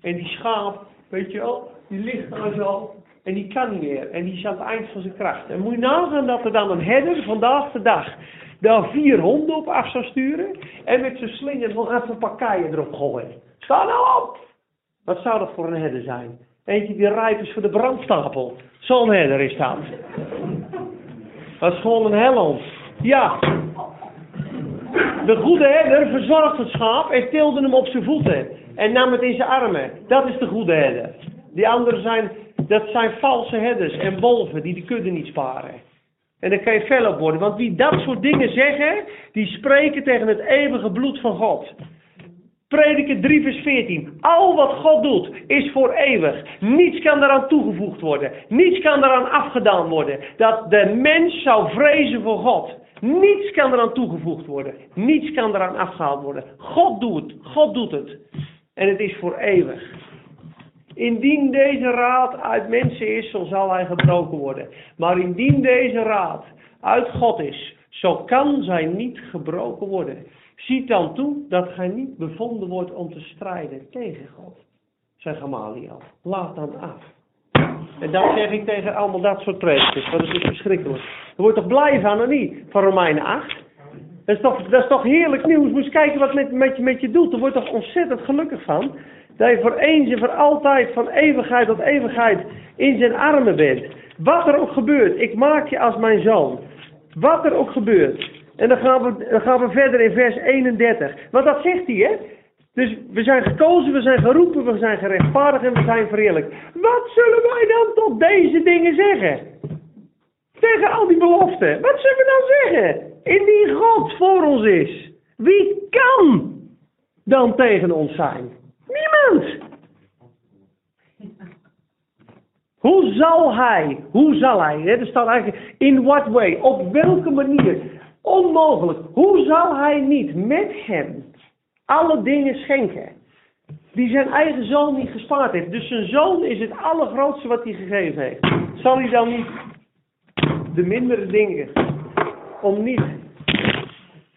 En die schaap, weet je wel, die ligt daar zo. En die kan niet meer. En die is aan het eind van zijn kracht. En moet je nagaan dat er dan een herder vandaag de dag daar vier honden op af zou sturen. En met zijn slinger nog even een paar keien erop gooien. Sta nou op! Wat zou dat voor een herder zijn? Eentje die rijp is voor de brandstapel. Zo'n herder is dat. Dat is gewoon een helland. Ja. De goede herder verzorgde het schaap en tilde hem op zijn voeten. En nam het in zijn armen. Dat is de goede herder. Die anderen zijn, dat zijn valse herders en wolven die de kudde niet sparen. En daar kan je fel op worden. Want wie dat soort dingen zeggen, die spreken tegen het eeuwige bloed van God. Prediker 3 vers 14. Al wat God doet is voor eeuwig. Niets kan daaraan toegevoegd worden. Niets kan daaraan afgedaan worden. Dat de mens zou vrezen voor God. Niets kan eraan toegevoegd worden. Niets kan eraan afgehaald worden. God doet. God doet het. En het is voor eeuwig. Indien deze raad uit mensen is, zo zal hij gebroken worden. Maar indien deze raad uit God is, zo kan zij niet gebroken worden. Ziet dan toe dat gij niet bevonden wordt om te strijden tegen God. Zei Gamaliel. Laat dan af. En dat zeg ik tegen allemaal dat soort want het is verschrikkelijk. Je wordt toch blij van, of niet? Van Romeinen 8. Dat is toch, dat is toch heerlijk nieuws. Moet kijken wat met, met, je, met je doet. Daar word je toch ontzettend gelukkig van. Dat je voor eens en voor altijd, van eeuwigheid tot eeuwigheid, in zijn armen bent. Wat er ook gebeurt, ik maak je als mijn zoon. Wat er ook gebeurt. En dan gaan we, dan gaan we verder in vers 31. Want dat zegt hij, hè? Dus we zijn gekozen, we zijn geroepen, we zijn gerechtvaardigd en we zijn verheerlijkt. Wat zullen wij dan tot deze dingen zeggen? Tegen al die beloften. Wat zullen we dan zeggen? Indien God voor ons is. Wie kan dan tegen ons zijn? Niemand. Hoe zal hij, hoe zal hij, hè, er staat eigenlijk, in what way, op welke manier, onmogelijk, hoe zal hij niet met hem alle dingen schenken? Die zijn eigen zoon niet gespaard heeft. Dus zijn zoon is het allergrootste wat hij gegeven heeft. Zal hij dan niet de mindere dingen om niet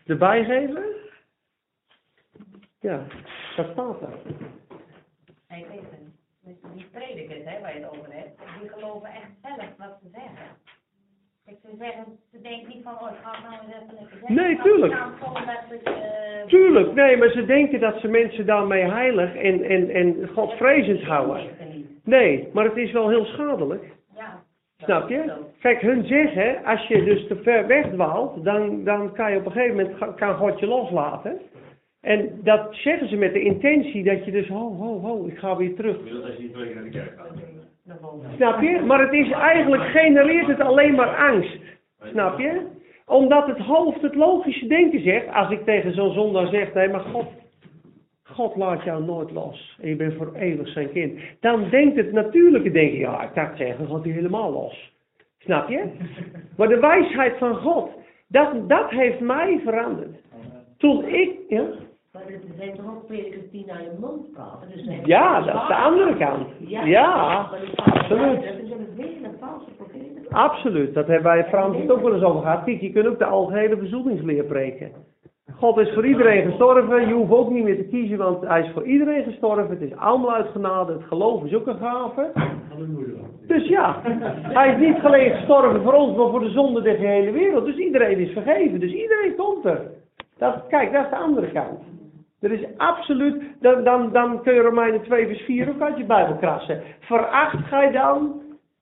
erbij geven? Ja, dat staat er. Hey, listen, dus die predikers hè, waar je het over hebt, die geloven echt zelf wat ze zeggen. Ik zou zeggen, ze denken niet van, oh, ik ga nou eens even lekker zeggen. Nee, tuurlijk. het, eh, Tuurlijk, nee, maar ze denken dat ze mensen daarmee heilig en, en, en godvrezend houden. Nee, maar het is wel heel schadelijk. Ja. Snap je? Kijk, hun zeggen, als je dus te ver wegdwaalt, dan, dan kan je op een gegeven moment, kan God je loslaten. En dat zeggen ze met de intentie dat je dus, ho, ho, ho, ik ga weer terug. Ik wil dat je niet naar de kerk gaat. Snap je? Maar het is eigenlijk, genereert het alleen maar angst. Snap je? Omdat het hoofd het logische denken zegt, als ik tegen zo'n zondaar zeg, nee, maar God, God laat jou nooit los. En je bent voor eeuwig zijn kind. Dan denkt het natuurlijke denken, ja, ik dacht zeggen, gaat hij helemaal los. Snap je? Maar de wijsheid van God, dat, dat heeft mij veranderd. Toen ik, ja, Maar er zijn toch ook predikers die naar je mond praten? Dus Ja, dat is de andere kant. Ja, praten absoluut. valse profeten. Absoluut, dat hebben wij Frans het ook wel eens over gehad. Kijk, je kunt ook de algehele verzoeningsleer preken. God is voor iedereen gestorven, je hoeft ook niet meer te kiezen, want hij is voor iedereen gestorven. Het is allemaal uit genade, het geloof is ook een gave. Dus ja, hij is niet alleen gestorven voor ons, maar voor de zonde der gehele wereld. Dus iedereen is vergeven, dus iedereen komt er. Dat, kijk, dat is de andere kant. Er is absoluut, dan, dan, dan kun je Romeinen 2 vers 4 ook uit je Bijbel krassen. Veracht gij dan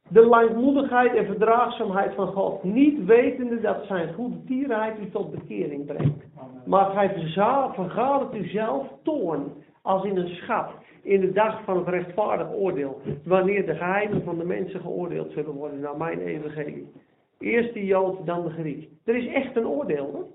de langmoedigheid en verdraagzaamheid van God, niet wetende dat zijn goede tierenheid u tot bekering brengt. Maar gij vergadert uzelf toorn, als in een schat, in de dag van het rechtvaardig oordeel, wanneer de geheimen van de mensen geoordeeld zullen worden naar mijn evangelie. Eerst de Jood, dan de Griek. Er is echt een oordeel, hoor.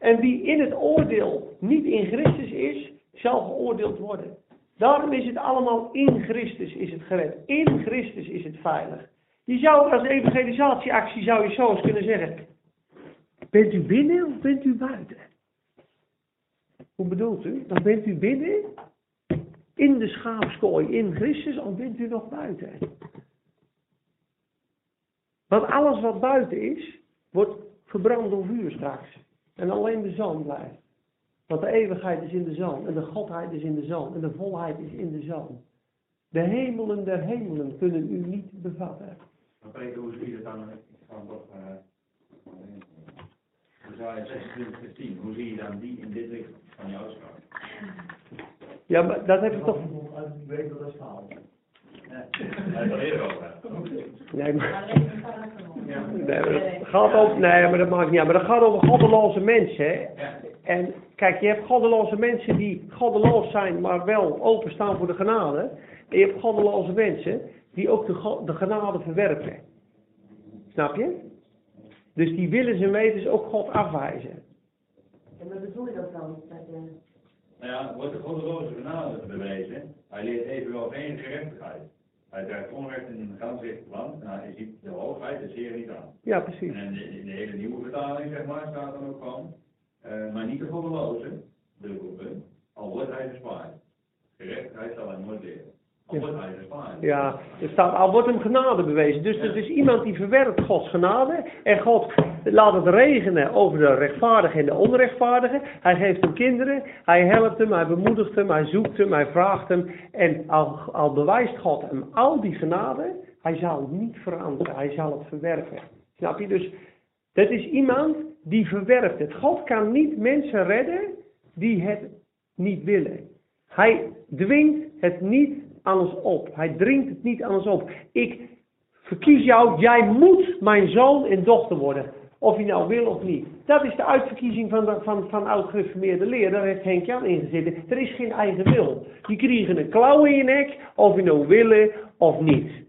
En wie in het oordeel niet in Christus is, zal geoordeeld worden. Daarom is het allemaal in Christus is het gered. In Christus is het veilig. Je zou als evangelisatieactie zou je zo eens kunnen zeggen. Bent u binnen of bent u buiten? Hoe bedoelt u? Dan bent u binnen in de schaapskooi in Christus of bent u nog buiten? Want alles wat buiten is, wordt verbrand door vuur straks. En alleen de zoon blijft. Want de eeuwigheid is in de zoon. En de godheid is in de zoon. En de volheid is in de zoon. De hemelen der hemelen kunnen u niet bevatten. Maar Peter, hoe zie je dat dan? Ik hem toch, Jezaja 26 vers 10, hoe zie je dan die in dit licht van jouw schap? Ja, maar dat heb ik toch... Uit die week dat dat Nee, maar... Nee, maar dat gaat over, nee, maar dat maakt niet uit. Maar dat gaat over goddeloze mensen. Hè? En kijk, je hebt goddeloze mensen die goddeloos zijn, maar wel openstaan voor de genade. En je hebt goddeloze mensen die ook de, de genade verwerpen. Snap je? Dus die willen zijn wetens ook God afwijzen. En wat bedoel je dat dan? Eh, Nou ja, wordt de goddeloze genade bewezen, hij leert evenwel geen gerechtigheid. Hij draagt onrecht in een recht land, nou, hij ziet de hoogheid de zeer niet aan. Ja, precies. En in de, in de hele nieuwe vertaling, zeg maar, staat dan ook van, eh, maar niet de goddeloze, dubbel punt, al wordt hij gespaard. Gerechtigheid zal hij nooit leren. Ja. er staat, al wordt hem genade bewezen. Dus het is iemand die verwerpt Gods genade. En God laat het regenen over de rechtvaardige en de onrechtvaardige. Hij geeft hem kinderen, hij helpt hem, hij bemoedigt hem, hij zoekt hem, hij vraagt hem. En al, al bewijst God hem al die genade, hij zal het niet veranderen, hij zal het verwerpen. Snap je? Dus dat is iemand die verwerpt het. God kan niet mensen redden die het niet willen. Hij dwingt het niet ons op. Hij dringt het niet ons op. Ik verkies jou, jij moet mijn zoon en dochter worden. Of je nou wil of niet. Dat is de uitverkiezing van, de, van, van oud-gereformeerde leer. Daar heeft Henk Jan in gezeten. Er is geen eigen wil. Die krijgen een klauw in je nek, of je nou willen of niet.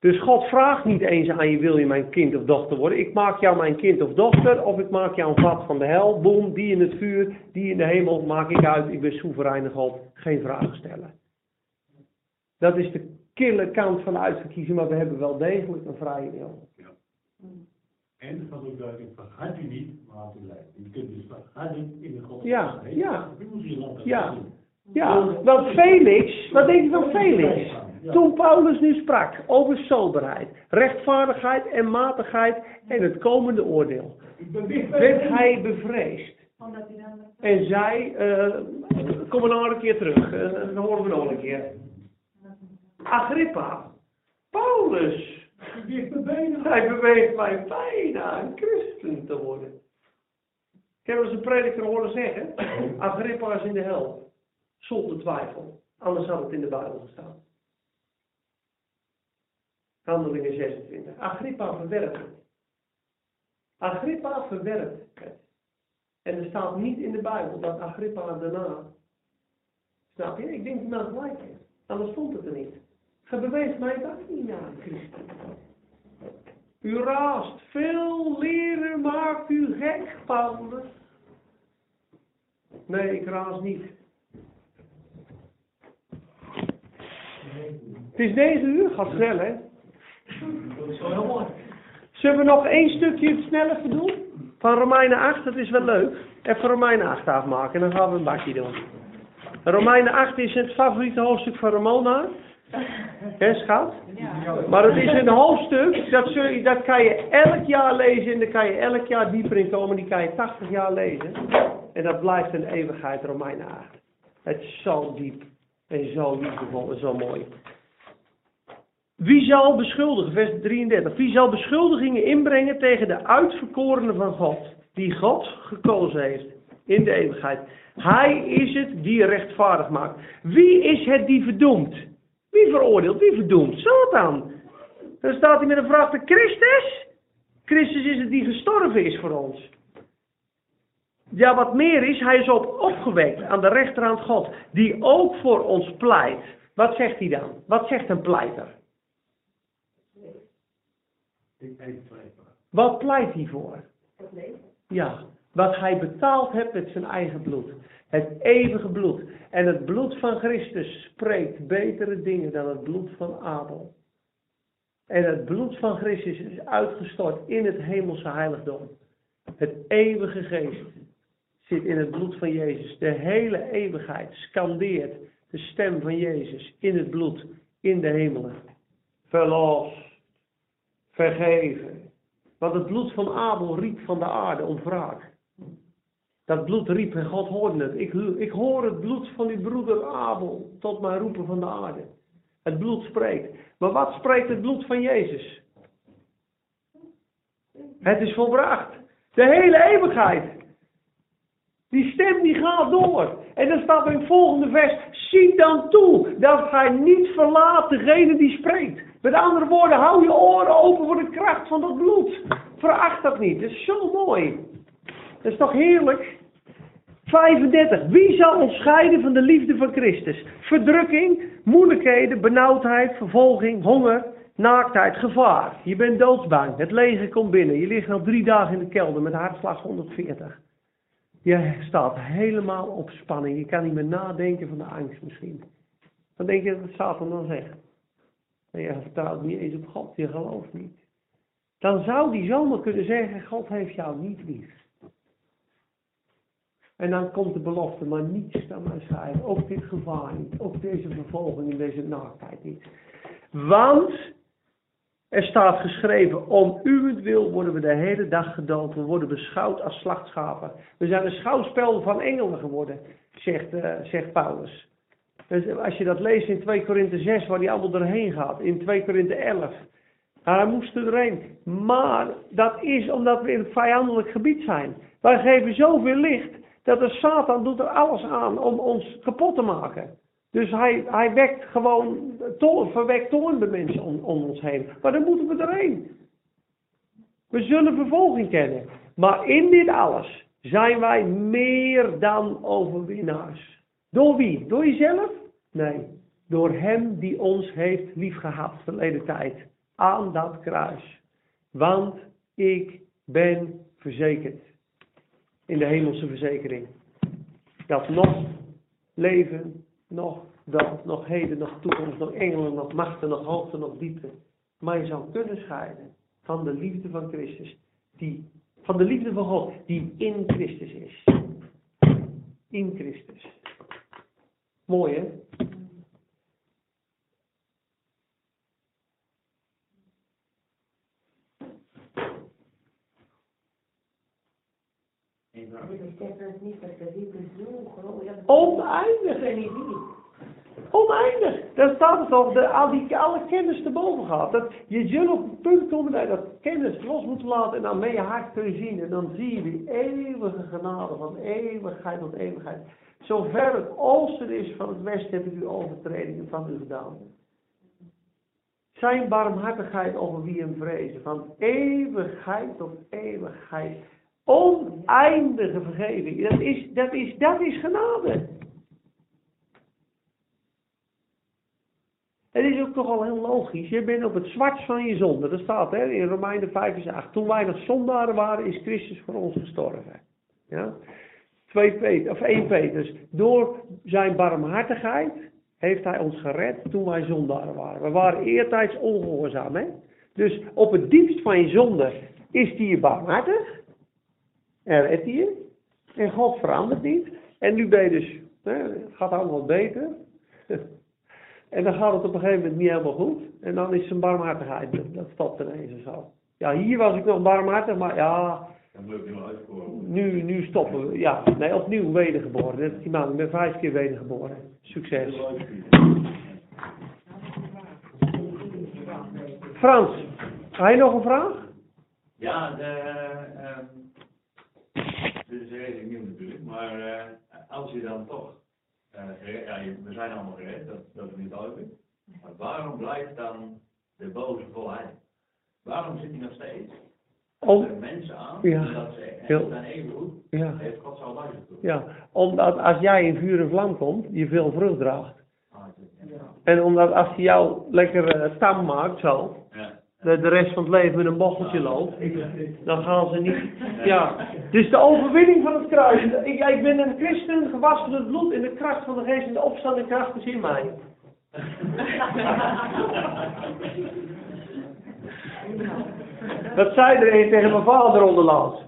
Dus God vraagt niet eens aan je, wil je mijn kind of dochter worden? Ik maak jou mijn kind of dochter, of ik maak jou een vat van de hel. Boem, die in het vuur, die in de hemel, maak ik uit. Ik ben soevereine God, geen vragen stellen. Dat is de kille kant van de uitverkiezing, maar we hebben wel degelijk een vrije wil. En staat ook duidelijk, vergat u niet, maar u leiden. Je kunt dus vergadden in de God. Ja, ja. Ja. Ja. Ja, want Felix, wat denk je van Felix? Toen Paulus nu sprak over soberheid, rechtvaardigheid en matigheid en het komende oordeel, werd hij bevreesd. Omdat hij dan... En zei, eh, kom maar nog een keer terug, eh, dan horen we nog een keer. Agrippa, Paulus, hij beweegt mij bijna een christen te worden. Ik heb eens een prediker horen zeggen, Agrippa is in de hel, zonder twijfel. Anders had het in de Bijbel gestaan. Handelingen 26. Agrippa verwerpt het. Agrippa verwerpt het. En er staat niet in de Bijbel dat Agrippa daarna. Snap je? Ik denk dat het gelijk is. Anders stond het er niet. Beweegt mij dat niet een christen. U raast. Veel leren maakt u gek, Paulus. Nee, ik raas niet. Het is negen uur, gaat snel hè. Dat is wel heel mooi. Zullen we nog één stukje sneller doen? Van Romeinen 8, dat is wel leuk. Even Romeinen 8 afmaken en dan gaan we een bakje doen. Romeinen 8 is het favoriete hoofdstuk van Ramona. Hè, schat? Maar het is een hoofdstuk, dat, dat kan je elk jaar lezen en daar kan je elk jaar dieper in komen. Die kan je 80 jaar lezen. En dat blijft een eeuwigheid, Romeinen 8. Het is zo diep en zo liefdevol en zo mooi. Wie zal beschuldigen, vers 33, wie zal beschuldigingen inbrengen tegen de uitverkorenen van God, die God gekozen heeft in de eeuwigheid? Hij is het die rechtvaardig maakt. Wie is het die verdoemt? Wie veroordeelt? Wie verdoemt? Satan. Dan staat hij met een vraag te Christus. Christus is het die gestorven is voor ons. Ja, wat meer is, hij is op opgewekt aan de rechterhand God, die ook voor ons pleit. Wat zegt hij dan? Wat zegt een pleiter? Ik twijfelen. Wat pleit hij voor? Het leven. Ja, wat hij betaald heeft met zijn eigen bloed. Het eeuwige bloed. En het bloed van Christus spreekt betere dingen dan het bloed van Abel. En het bloed van Christus is uitgestort in het hemelse heiligdom. Het eeuwige geest zit in het bloed van Jezus. De hele eeuwigheid scandeert de stem van Jezus in het bloed, in de hemelen. Verlost, vergeven. Want het bloed van Abel riep van de aarde om wraak. Dat bloed riep en God hoorde het. Ik, ik hoor het bloed van uw broeder Abel tot mij roepen van de aarde. Het bloed spreekt. Maar wat spreekt het bloed van Jezus? Het is volbracht. De hele eeuwigheid. Die stem die gaat door. En dan staat in het volgende vers. Zie dan toe dat gij niet verlaat degene die spreekt. Met andere woorden, hou je oren open voor de kracht van dat bloed. Veracht dat niet. Dat is zo mooi. Dat is toch heerlijk? 35. Wie zal ons scheiden van de liefde van Christus? Verdrukking, moeilijkheden, benauwdheid, vervolging, honger, naaktheid, gevaar. Je bent doodsbang. Het leger komt binnen. Je ligt al drie dagen in de kelder met hartslag 140. Je staat helemaal op spanning. Je kan niet meer nadenken van de angst misschien. Dan denk je dat Satan dan zegt. Je vertrouwt niet eens op God. Je gelooft niet. Dan zou die zomaar kunnen zeggen, God heeft jou niet lief. En dan komt de belofte, maar niets kan mij scheiden. Ook dit gevaar niet. Ook deze vervolging en deze naaktheid niet. Want er staat geschreven, om uwentwil worden we de hele dag gedood. We worden beschouwd als slachtschapen. We zijn een schouwspel van engelen geworden, zegt, uh, zegt Paulus. Dus als je dat leest in 2 Korinthe 6, waar hij allemaal doorheen gaat. In 2 Korinthe 11. Nou, hij moest er doorheen. Maar dat is omdat we in het vijandelijk gebied zijn. Wij geven zoveel licht dat de Satan doet er alles aan om ons kapot te maken. Dus hij, hij wekt gewoon, to, verwekt toorn bij mensen om, om ons heen. Maar dan moeten we erheen. We zullen vervolging kennen. Maar in dit alles zijn wij meer dan overwinnaars. Door wie? Door jezelf? Nee. Door hem die ons heeft liefgehad verleden tijd. Aan dat kruis. Want ik ben verzekerd. In de hemelse verzekering. Dat nog leven nog dat, nog heden, nog toekomst, nog engelen, nog machten, nog hoogte, nog diepte. Maar je zou kunnen scheiden van de liefde van Christus. Die, van de liefde van God, die in Christus is. In Christus. Mooi hè? Oneindig. Oneindig. Daar staat het al, de, al die, alle kennis te boven gaat. Dat, je zult op het punt komen dat je dat kennis los moet laten en dan met je hart kun je zien. En dan zie je die eeuwige genade van eeuwigheid tot eeuwigheid. Zover het oosten is van het westen heb ik u overtredingen van u gedaan. Zijn barmhartigheid over wie hem vrezen. Van eeuwigheid tot eeuwigheid. Oneindige vergeving. Dat is, dat is, dat is genade. Het is ook toch al heel logisch. Je bent op het zwart van je zonde. Dat staat hè, in Romeinen 5 vers 8. Toen wij nog zondaren waren, is Christus voor ons gestorven. Ja? 2 Peter, of 1 Petrus. Door zijn barmhartigheid heeft hij ons gered toen wij zondaren waren. We waren eertijds ongehoorzaam. Hè? Dus op het diepst van je zonde is hij je barmhartig. En redt hij je. En God verandert niet. En nu ben je dus, hè, het gaat allemaal beter. En dan gaat het op een gegeven moment niet helemaal goed. En dan is zijn barmhartigheid, dat- dat stopt ineens en zo. Ja, hier was ik nog barmhartig, maar ja, Dan moet ik nu uitkomen. nu, nu stoppen we. Ja, nee, opnieuw wedergeboren. Die man, ik ben vijf keer wedergeboren. Succes. Frans, ga je nog een vraag? Ja, de, ehm dit is redelijk nieuw natuurlijk, maar eh, als je dan toch, eh, ja, we zijn allemaal gered, dat, dat is niet duidelijk, maar waarom blijft dan de boze volheid? Waarom zit hij nog steeds Om, mensen aan, Ja. dat ze zijn even goed, ja, heeft God zal luisteren ja, omdat als jij in vuur en vlam komt, je veel vrucht draagt. Ah, ja. En omdat als hij jou lekker eh, tam maakt, zo, Ja. De, de rest van het leven met een bocheltje loopt, dan gaan ze niet. Ja, dus de overwinning van het kruis. Ik, ik ben een christen, gewassen door het bloed in de kracht van de geest en de opstanding kracht is in mij. Dat zei er een tegen mijn vader onderlands.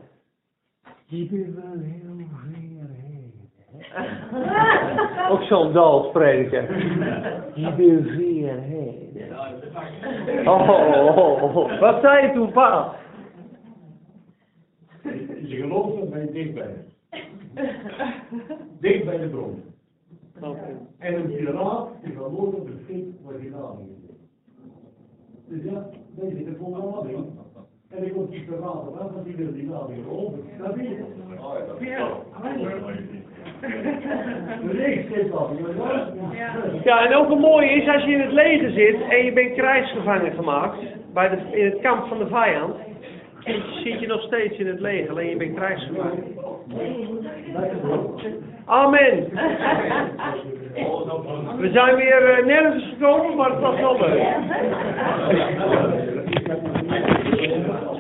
Je bent wel heel ver heen. Ook zo'n dal spreken. Je bent ver heen. Dat is. Oh, oh, oh, oh. wat zei je toen, pa? Je gelooft dat ben je dichtbij. Dicht bij de bron. En een piraat is het schip waar je naam in zit. Dus ja, deze zit er vol lading. En ik word die piraat af, want die wil die lading over. Dat weet je. Oh, ja, Ja, en ook een mooie is als je in het leger zit en je bent krijgsgevangen gemaakt bij de, in het kamp van de vijand, zit je nog steeds in het leger, alleen je bent krijgsgevangen. Amen. We zijn weer eh, nergens gekomen, maar het was wel leuk.